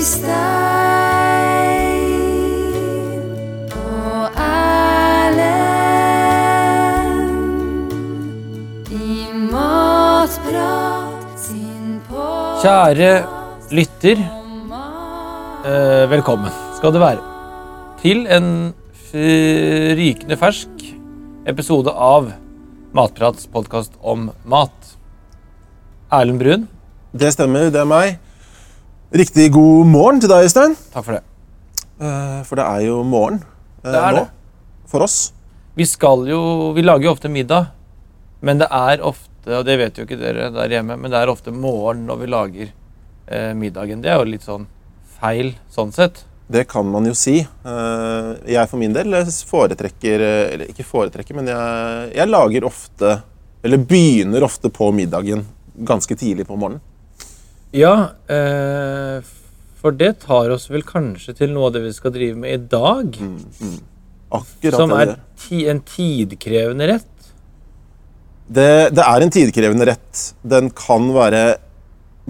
Kjære lytter, eh, velkommen skal det være til en rykende fersk episode av Matprats podkast om mat. Erlend Brun, Det stemmer, det er meg. Riktig god morgen til deg, Øystein. takk for det. Eh, For det er jo morgen eh, Det er nå det. for oss. Vi skal jo Vi lager jo ofte middag, men det er ofte, og det vet jo ikke dere der hjemme, men det er ofte morgen når vi lager eh, middagen. Det er jo litt sånn feil sånn sett. Det kan man jo si. Eh, Jeg for min del foretrekker Eller ikke foretrekker, men jeg, jeg lager ofte Eller begynner ofte på middagen ganske tidlig på morgenen. Ja, eh, for det tar oss vel kanskje til noe av det vi skal drive med i dag. Akkurat Som det er ti en tidkrevende rett. Det, det er en tidkrevende rett. Den kan være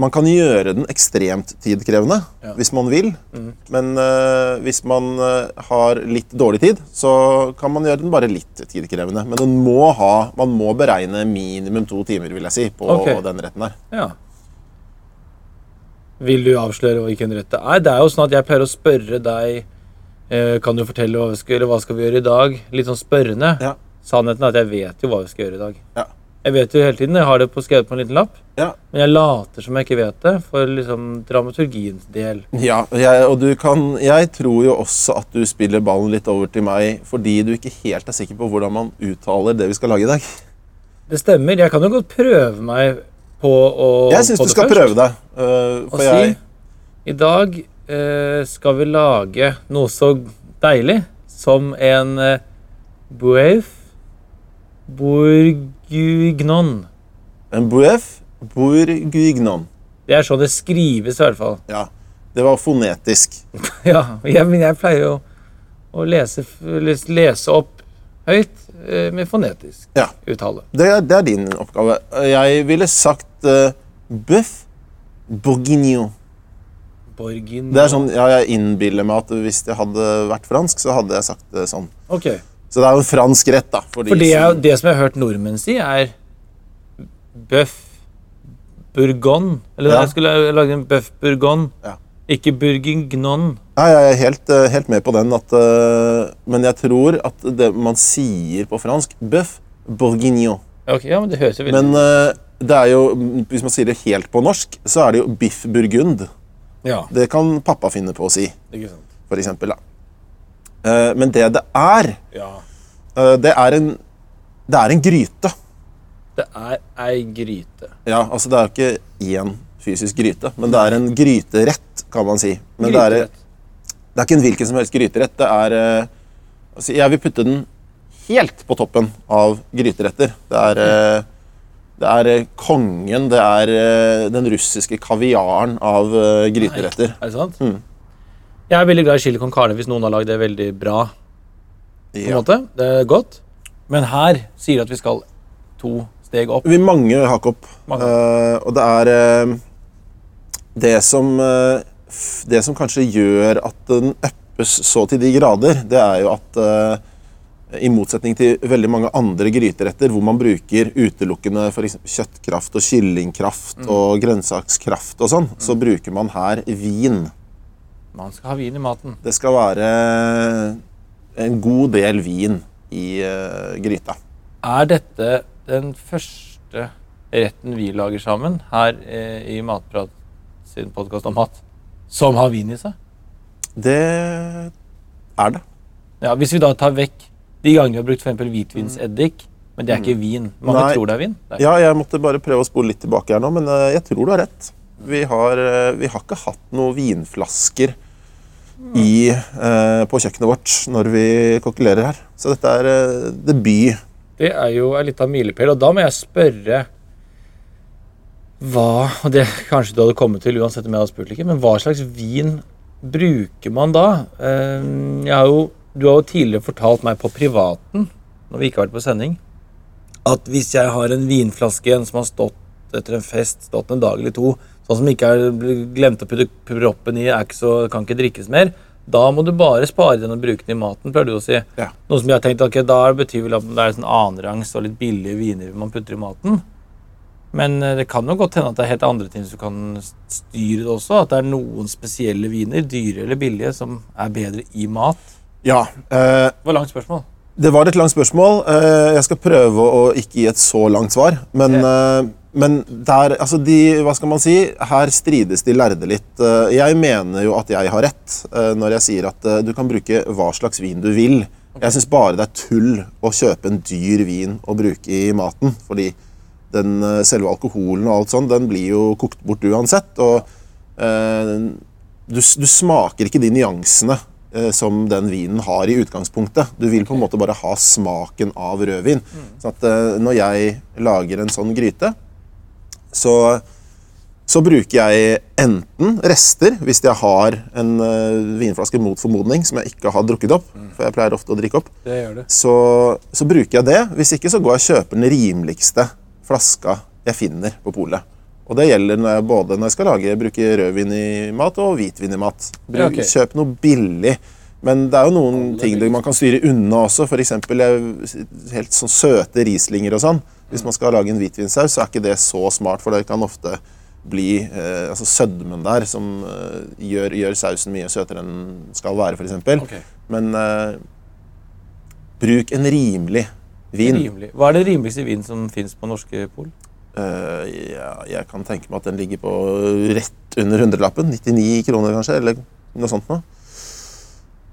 Man kan gjøre den ekstremt tidkrevende Ja. hvis man vil. Mm. Men eh, hvis man eh, har litt dårlig tid, så kan man gjøre den bare litt tidkrevende. Men den må ha, man må beregne minimum to timer vil jeg si, på okay. den retten her. Ja. Vil du avsløre hvilken rett det er? Det er jo sånn at jeg pleier å spørre deg eh, Kan du fortelle hva vi skal gjøre, hva skal vi gjøre i dag? Litt sånn spørrende. Ja. Sannheten er at jeg vet jo hva vi skal gjøre i dag. Ja. Jeg vet jo hele tiden, jeg har det på skrevet på en liten lapp, Ja, men jeg later som jeg ikke vet det, for liksom dramaturgiens del. ja jeg, og du kan Jeg tror jo også at du spiller ballen litt over til meg fordi du ikke helt er sikker på hvordan man uttaler det vi skal lage i dag. Det stemmer. Jeg kan jo godt prøve meg på å Jeg syns du skal først. prøve deg. eh, og jeg... si I dag uh, skal vi lage noe så deilig som en uh, bouef bourguignon. En bouef bourguignon. Det er sånn det skrives, i hvert fall. Ja, det var fonetisk. ja, jeg, men jeg pleier jo å lese, lese opp høyt eh, med fonetisk Ja. uttale. Det, det er din oppgave. Jeg ville sagt uh, bøff bourguignon. Borgin Det er sånn, ja, Jeg innbiller meg at hvis det hadde vært fransk, så hadde jeg sagt det sånn. Ok. Så det er jo en fransk rett, da. For de For det, er, som, det som jeg har hørt nordmenn si, er bøff bourgogne. Eller Ja. jeg skulle lage en bøff bourgogne, Ja. ikke bourguignon. ja, jeg er helt, eh, helt med på den. At, eh, men jeg tror at det man sier på fransk bøff bourguignon. Ok, ja, men det høres jo veldig Men eh, det er jo, hvis man sier det helt på norsk, så er det jo biff burgund. Ja, Det kan pappa finne på å si, ikke sant. for eksempel. Da. Eh, men det det er, Ja. eh, det er en, det er en gryte. Det er ei gryte. Ja, altså det er jo ikke én fysisk gryte, men det er en gryterett, kan man si. Men det er, Gryterett. det er ikke en hvilken som helst gryterett. Det er eh, altså Jeg vil putte den helt på toppen av gryteretter. Det er, eh, det er eh, kongen, det er eh, den russiske kaviaren av gryteretter. gryteretter. Er det sant? Mm. Jeg er veldig glad i chili con carne hvis noen har lagd det veldig bra. på en Ja. måte. Det er godt. Men her sier de at vi skal to steg opp. Vi mange hakk opp. Mange. Uh, og det er uh, det som uh, Det som kanskje gjør at den øppes så til de grader, det er jo at eh, i motsetning til veldig mange andre gryteretter hvor man bruker utelukkende for kjøttkraft og kyllingkraft Mm. og grønnsakskraft og sånn, så bruker man her vin. Man skal ha vin i maten. Det skal være en god del vin i uh, gryta. Er dette den første retten vi lager sammen her eh, i Matprat sin podkast om mat, som har vin i seg? Det er det. Ja, Hvis vi da tar vekk de gangene vi har brukt eksempel hvitvinseddik, men det er ikke vin. Mange Nei. tror det er vin. Er. Ja, jeg måtte bare prøve å spole litt tilbake her nå, men eh, jeg tror du har rett. Vi har, eh, vi har ikke hatt noen vinflasker i, eh, på kjøkkenet vårt når vi kokkelerer her. Så dette er eh, debut. Det er jo en liten milepæl, og da må jeg spørre hva Og det kanskje du hadde kommet til uansett om jeg hadde spurt ikke, men hva slags vin bruker man da? Eh, Jeg har jo, du har jo tidligere fortalt meg på privaten, når vi ikke har vært på sending, at hvis jeg har en vinflaske igjen som har stått etter en fest, stått en dag eller to, sånn som ikke er glemt å putte proppen i, er ikke så, kan ikke drikkes mer. Da må du bare spare den og bruke den i maten, pleier du å si. Ja. Noe som jeg har tenkt, ok, Da betyr vel at det er sånn annenrangs og litt billige viner man putter i maten. Men eh, det kan jo godt hende at det er helt andre ting som kan styre det også. At det er noen spesielle viner, dyre eller billige, som er bedre i mat. Ja. eh, Det var langt spørsmål. Det var et langt spørsmål. Eh, Jeg skal prøve å ikke gi et så langt svar. Men, eh, men der, altså de, hva skal man si, her strides de lærde litt. Eh, Jeg mener jo at jeg har rett eh, når jeg sier at eh, du kan bruke hva slags vin du vil. Jeg syns bare det er tull å kjøpe en dyr vin og bruke i maten. Fordi den, selve alkoholen og alt sånt, den blir jo kokt bort uansett. Og eh, du, du smaker ikke de nyansene som den vinen har i utgangspunktet. Du vil på en måte bare ha smaken av rødvin. Så eh, når jeg lager en sånn gryte, så, så bruker jeg enten rester, hvis jeg har en eh, vinflaske mot formodning som jeg ikke har drukket opp, for jeg pleier ofte å drikke opp, Det så, så bruker jeg det. Hvis ikke så går jeg og kjøper den rimeligste flaska jeg finner på polet. Og det gjelder når jeg, både når jeg skal lage, bruke rødvin i mat og hvitvin i mat. Bruk, Ja, okay. Kjøp noe billig. Men det er jo noen ting man kan styre unna også. F.eks. helt sånn søte rislinger og sånn. Hvis man skal lage en hvitvinsaus, så er ikke det så smart, for det kan ofte bli eh, altså sødmen der som eh, gjør, gjør sausen mye søtere enn den skal være, f.eks. Okay. Men eh, bruk en rimelig vin. Rimelig. Hva er det rimeligste vin som fins på norske pol? Eh, ja, jeg kan tenke meg at den ligger på rett under hundrelappen. 99 kroner, kanskje, eller noe sånt noe.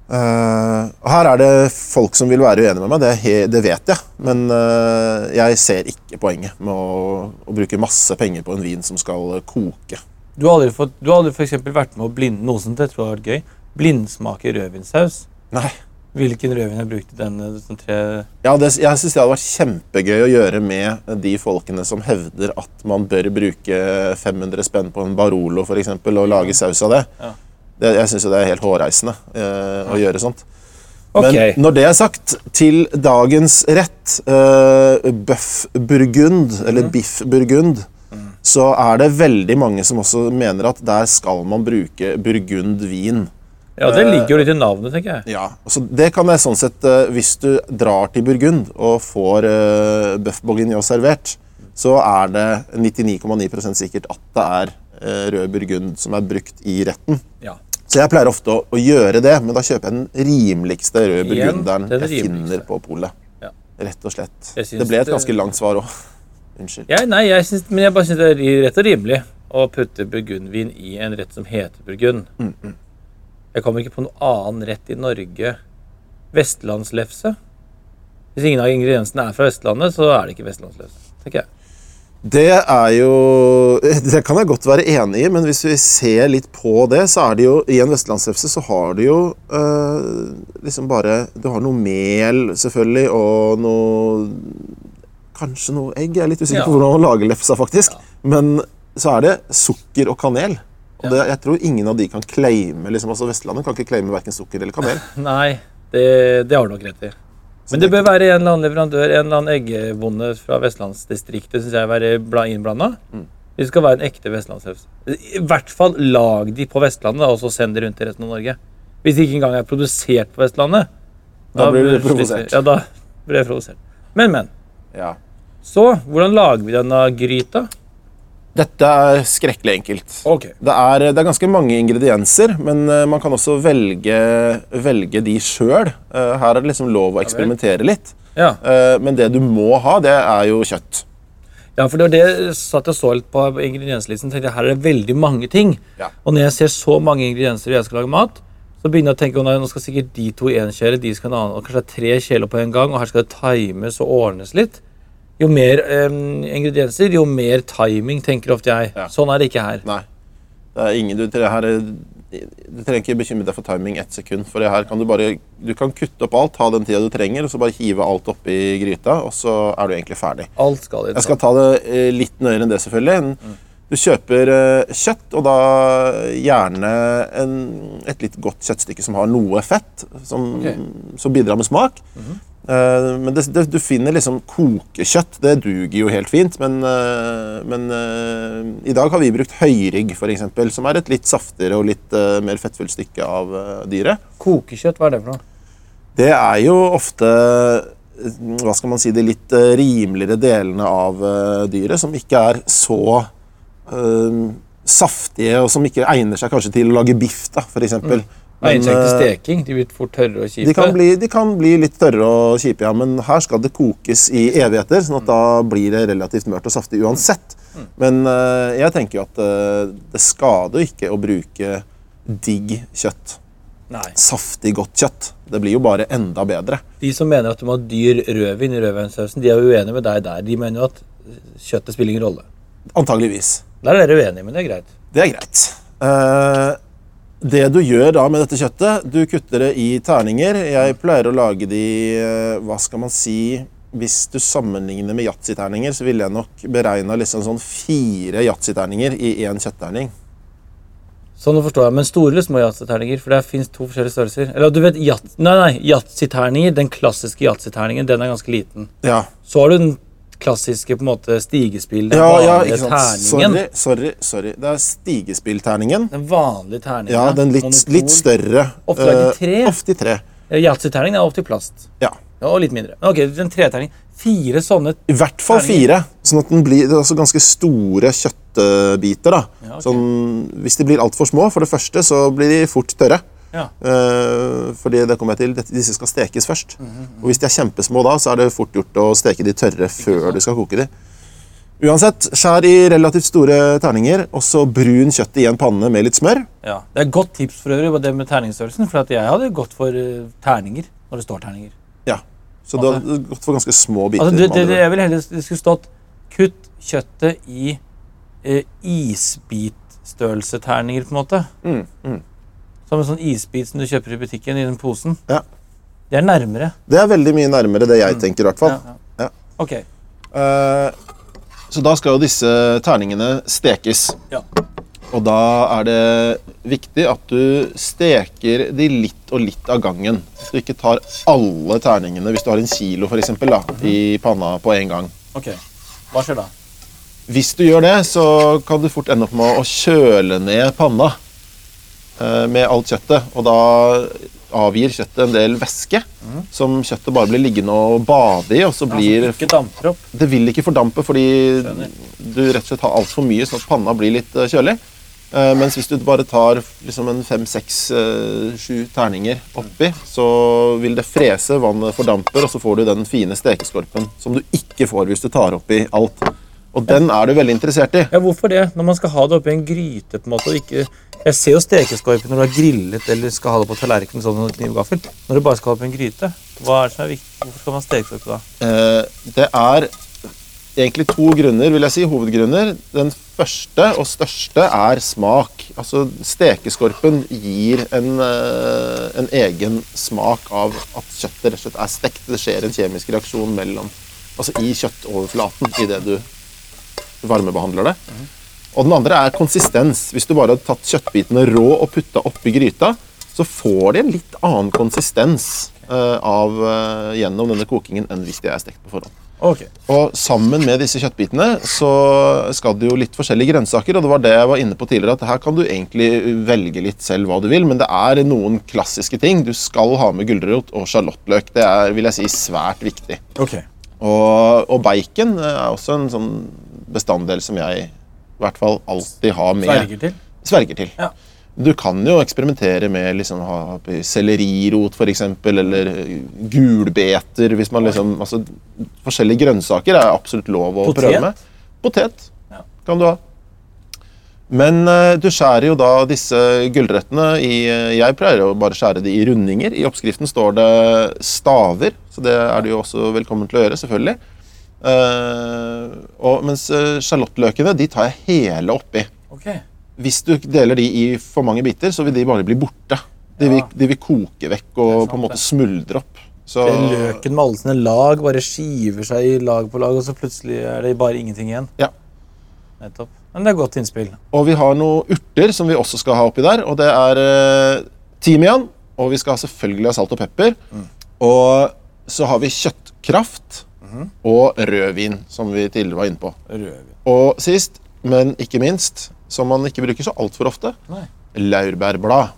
Uh, her er det folk som vil være uenige med meg, det, det vet jeg. Men uh, jeg ser ikke poenget med å, å bruke masse penger på en vin som skal koke. Du har aldri, fått, du har aldri for eksempel vært med å blinde noe som jeg tror har vært gøy. Blindsmake rødvinssaus. Nei. Hvilken rødvin har brukt i denne? som tre Ja, det, jeg syns det hadde vært kjempegøy å gjøre med de folkene som hevder at man bør bruke 500 spenn på en Barolo for eksempel, og lage saus av det. Ja. det jeg syns det er helt hårreisende eh, å gjøre sånt. Ok. Men når det er sagt, til dagens rett, eh, bøff burgund, eller biff burgund, så er det veldig mange som også mener at der skal man bruke burgund vin. Ja, det ligger jo litt i navnet, tenker jeg. Ja, altså det kan jeg sånn sett eh, Hvis du drar til Burgund og får uh, bøff bourguignon servert, så er det 99,9% sikkert at det er uh, rød burgund som er brukt i retten. Ja. Så jeg pleier ofte å, å gjøre det, men da kjøper jeg den rimeligste røde burgunderen jeg rimeligste. finner på polet. Ja. Rett og slett. Det ble et ganske langt svar òg. Unnskyld. Ja, nei, jeg synes, men jeg bare syns det er rett og rimelig å putte burgundvin i en rett som heter burgund. Mm, Jeg kommer ikke på noen annen rett i Norge. Vestlandslefse. Hvis ingen av ingrediensene er fra Vestlandet, så er det ikke vestlandslefse. tenker jeg. Det er jo Det kan jeg godt være enig i, men hvis vi ser litt på det, så er det jo I en vestlandslefse så har du jo øh, liksom bare Du har noe mel, selvfølgelig, og noe Kanskje noe egg. Jeg er litt usikker Ja. på hvordan man lager lefsa, faktisk. Men så er det sukker og kanel. Og det, jeg tror ingen av de kan claime liksom, altså Vestlandet kan ikke claime verken sukker eller kanel. Nei, det, det har du nok rett i. Men det bør være en eller annen leverandør, en eller annen eggebonde fra vestlandsdistriktet, syns jeg, være innblanda. Det skal være en ekte vestlandslefse. I hvert fall lag de på Vestlandet, og så send de rundt til resten av Norge. Hvis de ikke engang er produsert på Vestlandet. Da blir du provosert. Ja, da blir jeg provosert. Men, men. Ja. Så, hvordan lager vi denne gryta? Dette er skrekkelig enkelt. Okay. Det er, det er ganske mange ingredienser, men eh, man kan også velge, velge de sjøl. her er det liksom lov å eksperimentere litt. Ja. Eh, men det du må ha, det er jo kjøtt. Ja, for det var det jeg satt og så litt på ingredienslisten. tenkte jeg, Her er det veldig mange ting. Ja. Og når jeg ser så mange ingredienser og jeg skal lage mat, så begynner jeg å tenke at nå skal sikkert de to kjele, de skal en annen, og kanskje det er tre kjeler på en gang, og her skal det times og ordnes litt. Jo mer um, ingredienser, jo mer timing, tenker ofte jeg. Ja. Sånn er det ikke her. Nei. Det er ingen, du, her, er- du trenger ikke bekymre deg for timing ett sekund. For det her kan du bare du kan kutte opp alt, ta den tida du trenger, og så bare hive alt oppi gryta, og så er du egentlig ferdig. Alt skal i Jeg skal ta det eh, litt nøyere enn det, selvfølgelig. Mm. Du kjøper eh, kjøtt, og da gjerne en, et litt godt kjøttstykke som har noe fett, som, okay. som bidrar med smak. Eh, men det, det, du finner liksom kokekjøtt. Det duger jo helt fint. Men, eh, men eh, i dag har vi brukt høyrygg, f.eks., som er et litt saftigere og litt eh, mer fettfullt stykke av eh, dyret. Kokekjøtt, hva er det for noe? Det er jo ofte eh, hva skal man si, de litt eh, rimeligere delene av eh, dyret, som ikke er så øh, saftige, og som ikke egner seg kanskje til å lage biff, da, f.eks. Mm. Seg ikke til steking. De blir fort tørre og kjipe. De kan, bli, de kan bli litt tørre og kjipe, ja, men her skal det kokes i evigheter. sånn at da blir det relativt mørt og saftig uansett. Men eh, jeg tenker jo at eh, det skader ikke å bruke digg kjøtt. Nei. Saftig, godt kjøtt. Det blir jo bare enda bedre. De som mener at du må ha dyr rødvin i rødvinssausen, de er jo uenige med deg der. De mener jo at kjøttet spiller ingen rolle. Antageligvis. Der er dere uenige, men det er greit. Det er greit. Eh, det du gjør da med dette kjøttet, du kutter det i terninger. Jeg pleier å lage de eh, Hva skal man si Hvis du sammenligner med yatzyterninger, så ville jeg nok beregna liksom sånn fire yatzyterninger i én kjøttterning. Sånn forstår jeg, Men store eller små yatzyterninger? For det fins to forskjellige størrelser. Eller du vet, yat, Nei, nei, yatzyterninger, den klassiske yatzyterningen, den er ganske liten. Ja, Så har du den klassiske på en måte stigespill, den ja, ja vanlige sant. terningen. Sorry, sorry, sorry. Det er stigespillterningen. Den vanlige terningen. Ja, den litt, litt større. Ofte laget i eh, tre. Ofte i tre. Yatzyterningen er ofte i plast. Ja. Ja, og litt mindre. Ok, den treterningen. Fire sånne I hvert fall Terninger. fire. Sånn at den blir det er altså ganske store kjøttbiter. da. Ja, okay. sånn, hvis de blir altfor små, for det første, så blir de fort tørre. Ja. Eh, fordi det kommer jeg til, disse skal stekes først. Mhm, Og hvis de er kjempesmå da, så er det fort gjort å steke de tørre før du skal koke de. Uansett, skjær i relativt store terninger, og så brun kjøttet i en panne med litt smør. Ja. Det er et godt tips for øvrig, det med terningsstørrelsen. For at jeg hadde gått for eh, terninger når det står terninger. Ja. Så du har gått for ganske små biter. Altså, det, det, det, jeg ville heller det skulle stått kutt kjøttet i eh, isbitstørrelseterninger, på en måte. Mm, mm. Som en sånn isbit som du kjøper i butikken i den posen. Ja. Det er nærmere. Det er veldig mye nærmere det jeg tenker, i hvert fall. Mm. Ja, Ja. ja. Ok. Eh, så da skal jo disse terningene stekes. Ja. Og da er det viktig at du steker de litt og litt av gangen. Så du ikke tar alle terningene hvis du har en kilo for eksempel, da, i panna på en gang. ok. Hva skjer da? Hvis du gjør det, så kan du fort ende opp med å kjøle ned panna med alt kjøttet. Og da avgir kjøttet en del væske som kjøttet bare blir liggende og bade i. Og så blir ikke damper opp. Det vil ikke fordampe fordi Skjønner. du rett og slett har altfor mye, sånn at panna blir litt eh, kjølig. Eh, mens hvis du bare tar liksom en fem, seks, eh, sju terninger oppi, så vil det frese, vannet fordamper, og så får du den fine stekeskorpen som du ikke får hvis du tar oppi alt. Og den er du veldig interessert i. Ja, Hvorfor det? Når man skal ha det oppi en gryte på en måte, og ikke... Jeg ser jo stekeskorpen når du har grillet eller skal ha det på tallerkenen sånn med kniv og gaffel. Når du bare skal ha det oppi en gryte, hva er det som er viktig? Hvorfor skal man ha stekeskorpe da? Eh, Det er egentlig to grunner, vil jeg si, hovedgrunner. Den første og største er smak. Altså, Stekeskorpen gir en, eh, en egen smak av at kjøttet rett og slett er stekt. Det skjer en kjemisk reaksjon mellom, altså i kjøttoverflaten idet du varmebehandler det. Og den andre er konsistens. Hvis du bare hadde tatt kjøttbitene rå og putta oppi gryta, så får de en litt annen konsistens uh, av, uh, gjennom denne kokingen enn hvis de er stekt på forhånd. Ok. Og sammen med disse kjøttbitene så skal det jo litt forskjellige grønnsaker. Og det var det jeg var inne på tidligere, at her kan du egentlig velge litt selv hva du vil. Men det er noen klassiske ting. Du skal ha med gulrot og sjalottløk. Det er vil jeg si, svært viktig. Ok. Og, og bacon er også en sånn bestanddel som jeg i hvert fall alltid har med. Sverger til. Sverger til. Ja. Du kan jo eksperimentere med liksom ha sellerirot eksempel, eller gulbeter. Hvis man liksom, altså, forskjellige grønnsaker er absolutt lov å Potet? prøve med. Potet Ja. kan du ha. Men uh, du skjærer jo da disse gulrøttene i eh, Jeg pleier å bare skjære de i rundinger. I oppskriften står det staver, så det er du jo også velkommen til å gjøre, selvfølgelig. Eh, og, mens uh, sjalottløkene de tar jeg hele oppi. Okay. Hvis du deler de i for mange biter, så vil de bare bli borte. De vil, de vil koke vekk og sant, på en måte smuldre opp. Så, Det Løken med alle sine lag bare skiver seg i lag på lag, og så plutselig er det bare ingenting igjen. Ja. Nettopp. Men det er godt innspill. og vi har noen urter som vi også skal ha oppi der. Og det er uh, timian, og vi skal selvfølgelig ha salt og pepper. Mm. Og så har vi kjøttkraft og rødvin, som vi tidligere var inne på. Rødvin. Og sist, men ikke minst, som man ikke bruker så altfor ofte, Nei. laurbærblad.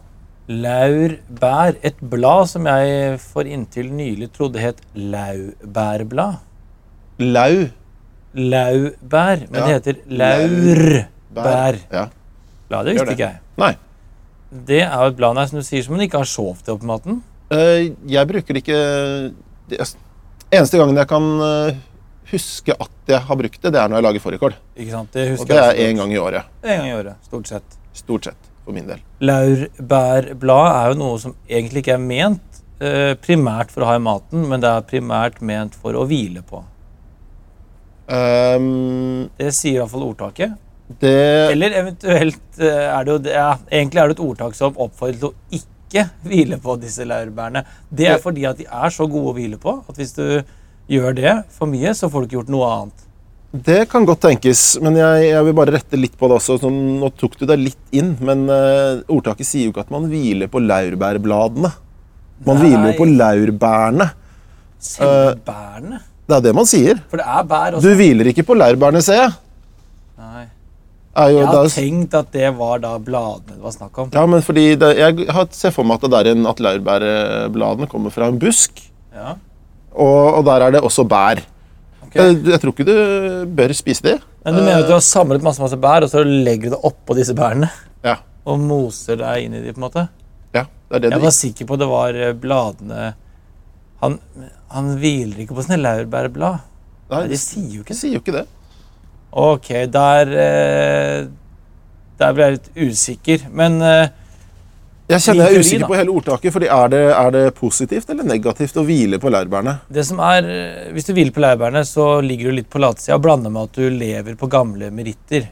Laurbær. Et blad som jeg for inntil nylig trodde het laurbærblad. Lau. Laurbær. Men Ja. det heter laurbær. Ja. Bladet visste det. ikke jeg. Nei. Det er jo et blad som du sier som man ikke har sovt i opp på maten. Uh, jeg bruker det ikke Eneste gangen jeg kan eh, huske at jeg har brukt det, det er når jeg lager fårikål. Det Og det er én gang i året. En gang i året, stort sett. Stort sett, for min del. Laurbærblad er jo noe som egentlig ikke er ment eh, primært for å ha i maten, men det er primært ment for å hvile på. Um, Det sier i hvert fall ordtaket. det Eller eventuelt eh, er det jo det, ja, Egentlig er det et ordtak som oppfordrer til å ikke hvile på disse laurbærene. Det er fordi at de er så gode å hvile på at hvis du gjør det for mye, så får du ikke gjort noe annet. Det kan godt tenkes, men jeg, jeg vil bare rette litt på det også. Sånn, nå tok du deg litt inn, men uh, ordtaket sier jo ikke at man hviler på laurbærbladene. Man Nei. hviler jo på laurbærene. Selve bærene. Det er det man sier. For det er bær Du hviler ikke på laurbærene, ser jeg. Nei. Er jo, Jeg har tenkt at det var da bladene det var snakk om. ja, men fordi det, Jeg ser for meg at, det der en, at laurbærbladene kommer fra en busk, Ja. og, og der er det også bær. Okay. Jeg, jeg tror ikke du bør spise det. Men du mener at du har samlet masse masse bær, og så legger du det oppå disse bærene? Ja, Og moser deg inn i de, på en måte? ja det er det Jeg var sikker på det var eh, bladene Han, han hviler ikke på sånne laurbærblad. Nei, Nei, de sier jo ikke sier jo ikke det. Ok, der eh, Der ble jeg litt usikker. Men eh, Jeg kjenner jeg er usikker på hele ordtaket. fordi er det, er det positivt eller negativt å hvile på laurbærene? det som er eh, Hvis du hviler på laurbærene, så ligger du litt på latsida og blander med at du lever på gamle meritter.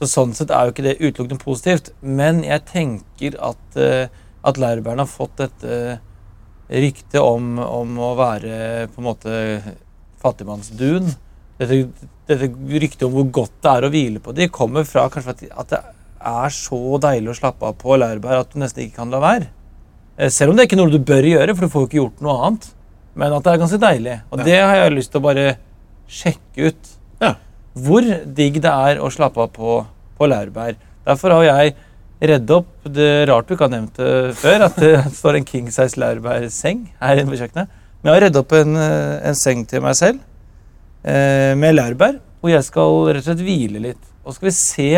Så sånn sett er jo ikke det utelukkende positivt. Men jeg tenker at, at laurbærene har fått dette ryktet om, om å være på en måte fattigmannsdun. Dette, dette ryktet om hvor godt det er å hvile på de, kommer fra kanskje at, det er så deilig å slappe av på laurbær at du nesten ikke kan la være. Eh, Selv om det er ikke noe du bør gjøre, for du får jo ikke gjort noe annet. Men at det er ganske deilig. Og det har jeg lyst til å bare sjekke ut Ja. hvor digg det er å slappe av på, på laurbær. Derfor har jeg redd opp Det er rart du ikke har nevnt det før, at det står en king size laurbærseng her inne på kjøkkenet. Men jeg har redd opp en, eh, en seng til meg selv eh, med laurbær, Og jeg skal rett og slett hvile litt. Og så skal vi se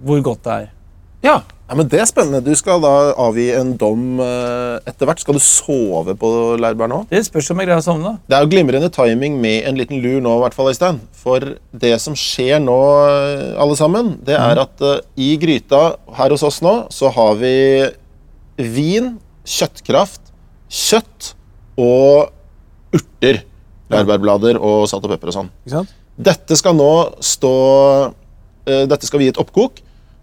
hvor godt det er. Ja. ja, men Det er spennende. Du skal da avgi en dom eh, etter hvert. Skal du sove på laurbær nå? Det spørs om jeg greier å sovne. Det er jo glimrende timing med en liten lur nå, i hvert fall, Øystein. For det som skjer nå, eh, alle sammen, det er at eh, i gryta her hos oss nå, så har vi vin, kjøttkraft, kjøtt og urter. Laurbærblader og salt og pepper og sånn. Dette skal nå stå eh, Dette skal vi gi et oppkok,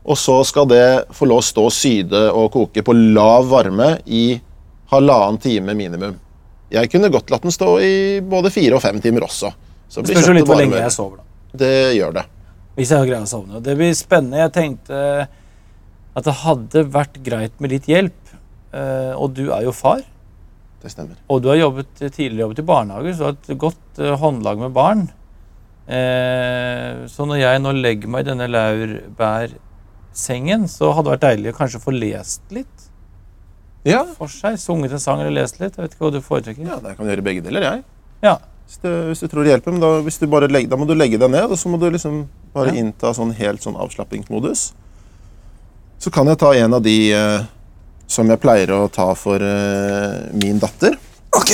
og så skal det få lov å stå syde og koke på lav varme i halvannen time minimum. Jeg kunne godt latt den stå i både fire og fem timer også. Så blir spørs litt hvor lenge jeg sover. da. Det gjør det. Hvis jeg har greid å sovne. Det blir spennende. Jeg tenkte at det hadde vært greit med litt hjelp. Eh, og du er jo far, Det stemmer. og du har jobbet, tidligere jobbet i barnehager, så du har et godt eh, håndlag med barn. Eh, så når jeg nå legger meg i denne laurbærsengen, så hadde det vært deilig å kanskje få lest litt Ja, for seg. Sunget en sang eller lest litt. Jeg vet ikke hva du foretrekker. ja jeg kan gjøre begge deler, jeg. Ja. Hvis, det, hvis du tror det hjelper. Men da, du legger, da må du legge deg ned, og så må du liksom bare Ja. innta sånn helt sånn avslappingsmodus. Så kan jeg ta en av de eh, som jeg pleier å ta for uh, min datter. Ok,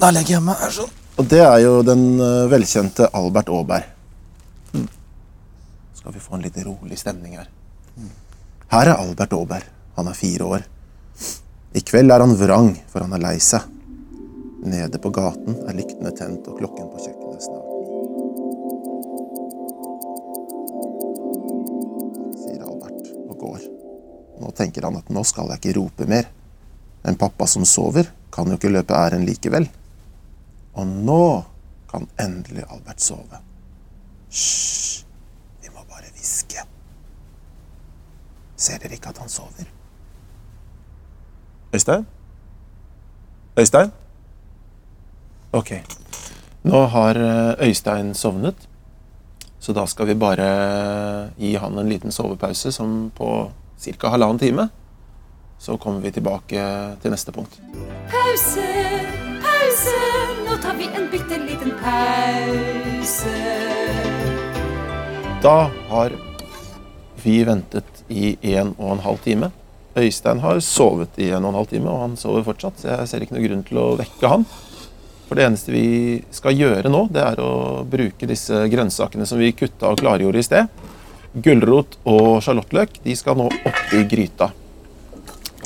da legger jeg meg her sånn. Og det er jo den uh, velkjente Albert Aaberg. Skal vi få en litt rolig stemning her. Her er Albert Aaberg. Han er fire år. I kveld er han vrang, for han er lei seg. Nede på gaten er lyktene tent, og klokken på kjøkkenet Nå tenker han at nå skal jeg ikke rope mer. En pappa som sover, kan jo ikke løpe æren likevel. Og nå kan endelig Albert sove. Hysj, vi må bare hviske. Ser dere ikke at han sover? Øystein? Øystein? Ok. Nå har eh, Øystein sovnet, så da skal vi bare gi han en liten sovepause som på ca. halvannen time. Så kommer vi tilbake til neste punkt. Pause, pause, nå tar vi en bitte liten pause. Da har vi ventet i en og en halv time. Øystein har sovet i en og en halv time, og han sover fortsatt, så jeg ser ikke noen grunn til å vekke han. For det eneste vi skal gjøre nå, det er å bruke disse grønnsakene som vi kutta og klargjorde i sted. Gulrot og sjalottløk de skal nå oppi gryta.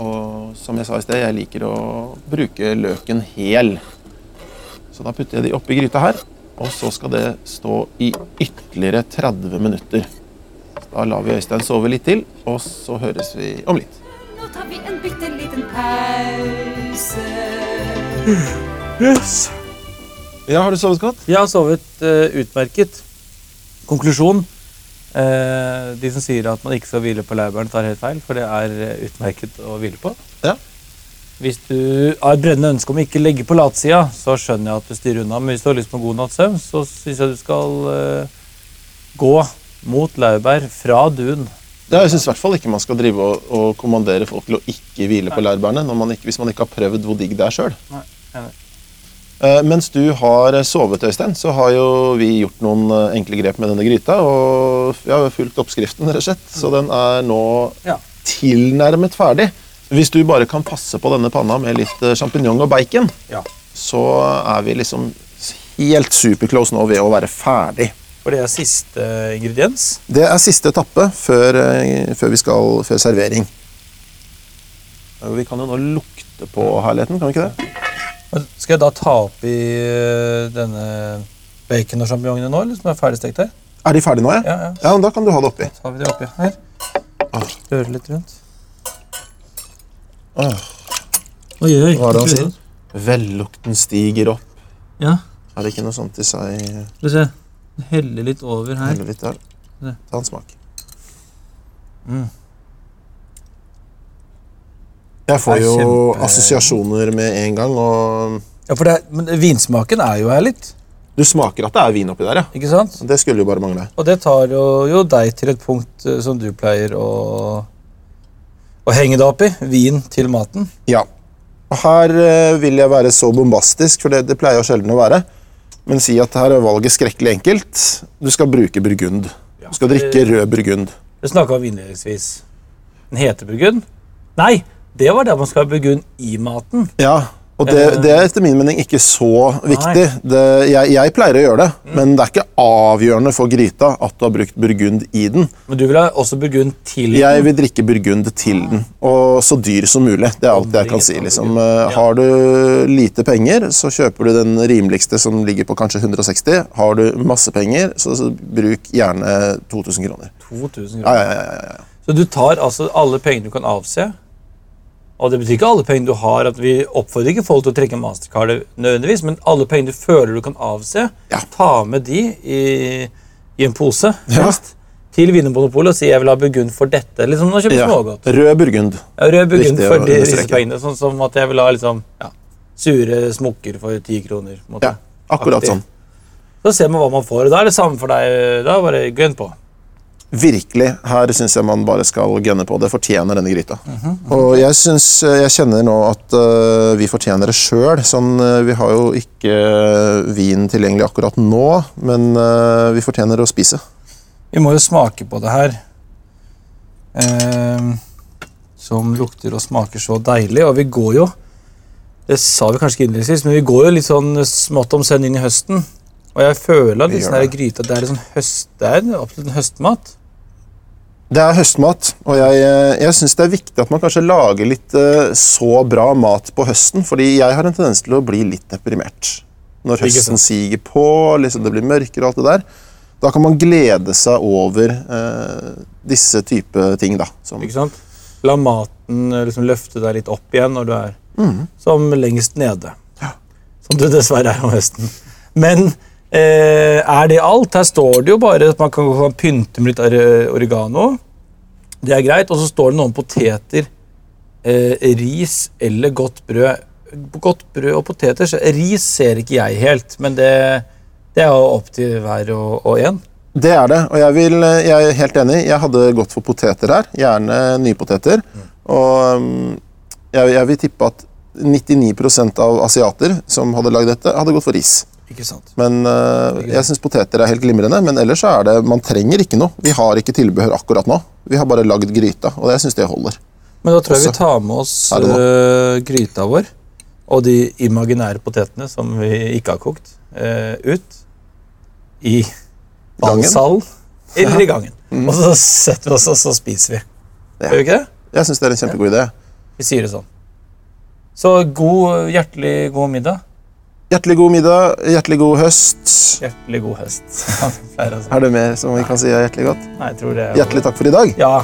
Og som jeg sa i sted, jeg liker å bruke løken hel. Så da putter jeg de oppi gryta her, og så skal det stå i ytterligere 30 minutter. Da lar vi Øystein sove litt til, og så høres vi om litt. Nå tar vi en bitte liten pause. Yes. Ja, har du sovet godt? Jeg har sovet uh, utmerket. Konklusjon. Eh, de som sier at man ikke skal hvile på laurbæren, tar helt feil, for det er eh, utmerket å hvile på. Ja. Hvis du har et brennende ønske om å ikke legge på latsida, så skjønner jeg at du styrer unna. Men hvis du har lyst på en god natts søvn, så syns jeg du skal eh, gå mot laurbær fra dun. Ja, jeg syns i hvert fall ikke man skal drive og, og kommandere folk til å ikke hvile på laurbærene hvis man ikke har prøvd hvor digg det er sjøl. Eh, mens du har sovet, Øystein, så har jo vi gjort noen eh, enkle grep med denne gryta. Og vi har fulgt oppskriften, rett og slett. Så den er nå Ja. tilnærmet ferdig. Hvis du bare kan passe på denne panna med litt eh, sjampinjong og bacon, Ja. så er vi liksom helt superclose nå ved å være ferdig. For det er siste ingrediens. Det er siste etappe før, før vi skal før servering. Vi kan jo nå lukte på herligheten, kan vi ikke det? Men Skal jeg da ta oppi eh, denne bacon og sjampinjongene nå, eller som er ferdigstekt her? Er de ferdige nå, ja? Ja, ja. Ja, men Da kan du ha det oppi. Da tar vi det oppi her. Ah. Røre litt rundt. Åh, Oi, oi, hva er det han sier? Vellukten stiger opp. Ja, Er det ikke noe sånt i seg? skal vi se. Helle litt over her. Helle litt der. Ta en smak. Mm. Jeg får jo kjempe- assosiasjoner med en gang, og Ja, for det er, men vinsmaken er jo her litt, du smaker at det er vin oppi der, ja. ikke sant? Det skulle jo bare mangle. Og det tar jo, jo deg til et punkt eh, som du pleier å, å henge deg opp i. Vin til maten. Ja. Og her eh, vil jeg være så bombastisk, for det, det pleier jeg sjelden å være. Men si at her er valget skrekkelig enkelt. Du skal bruke burgund. Du skal drikke rød burgund. Vi snakka om innledningsvis. Den heter burgund. Nei, det var der man skal ha burgund i maten. Ja, og det, Eh. det er etter min mening ikke så viktig. Det, jeg, jeg pleier å gjøre det, Mm. men det er ikke avgjørende for gryta at du har brukt burgund i den. Men du vil ha også burgund til den? Jeg vil drikke burgund til den, og så dyr som mulig. Det er alt jeg kan si. liksom. Eh, Har du lite penger, så kjøper du den rimeligste som ligger på kanskje 160. Har du masse penger, så, så bruk gjerne 2000 kroner. 2000 Ja, kroner. ja, ja, ja, ja. Så du tar altså alle pengene du kan avse. Og det betyr ikke alle pengene du har. at Vi oppfordrer ikke folk til å trekke mastercard, nødvendigvis, men alle pengene du føler du kan avse, Ja. ta med de i, i en pose Ja. helst, til Vinmonopolet og si 'jeg vil ha burgund for dette'. Liksom du kjøper ja. smågodt. Rød burgund. Ja, Rød burgund for de, disse pengene. Sånn som at jeg vil ha liksom, ja, sure smokker for ti kroner. måte. Ja, akkurat aktiv. sånn. Så ser man hva man får. og Da er det samme for deg. Da bare gønn på. Virkelig. Her syns jeg man bare skal gønne på. Det fortjener denne gryta. Og jeg syns Jeg kjenner nå at uh, vi fortjener det sjøl. Sånn, uh, vi har jo ikke vin tilgjengelig akkurat nå, men uh, vi fortjener å spise. Vi må jo smake på det her. Ehm, som lukter og smaker så deilig. Og vi går jo Det sa vi kanskje ikke innledningsvis, men vi går jo litt sånn smått om senn inn i høsten. Og jeg føler at her det. gryta det er sånn høst, det er absolutt en høstmat. Det er høstmat, og jeg, øh, jeg syns det er viktig at man kanskje lager litt øh, så bra mat på høsten, fordi jeg har en tendens til å bli litt deprimert. Når høsten siger på, liksom det blir mørkere og alt det der. Da kan man glede seg over eh, disse type ting, da. Som, ikke sant? La maten eh, liksom løfte deg litt opp igjen når du er mm. som lengst nede. Som du dessverre er om høsten. Men eh, er det alt? Her står det jo bare at man kan, kan pynte med litt oregano. Det er greit. Og så står det noe om poteter, eh, ris eller godt brød. godt brød og poteter Ris ser ikke jeg helt, men det, det er jo opp til hver og, og en. Det er det, og jeg, vil, jeg er helt enig. Jeg hadde gått for poteter her. Gjerne nypoteter. Og um, jeg, jeg vil tippe at 99% av asiater som hadde lagd dette, hadde gått for ris. Ikke sant? Men uh, jeg syns poteter er helt glimrende. Men ellers så er det Man trenger ikke noe. Vi har ikke tilbehør akkurat nå. Vi har bare lagd gryta, og jeg syns det holder. Men da tror jeg vi tar med oss uh, gryta vår og de imaginære potetene som vi ikke har kokt, uh, ut i ballsalen eller i gangen. Og så setter vi oss og så spiser vi. Gjør vi ikke det? Jeg syns det er en kjempegod idé. Vi sier det sånn. Så god, hjertelig god middag. Hjertelig god middag, hjertelig god høst. Hjertelig god høst. Er det mer som vi kan si er hjertelig godt? Nei, jeg tror det er Hjertelig takk for i dag. Ja.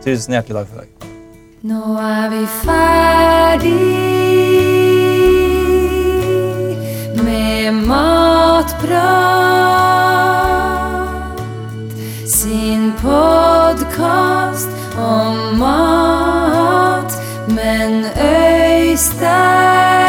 Tusen hjertelig takk for i dag. Nå er vi ferdig med Matprat. Sin podkast om mat, men Øystein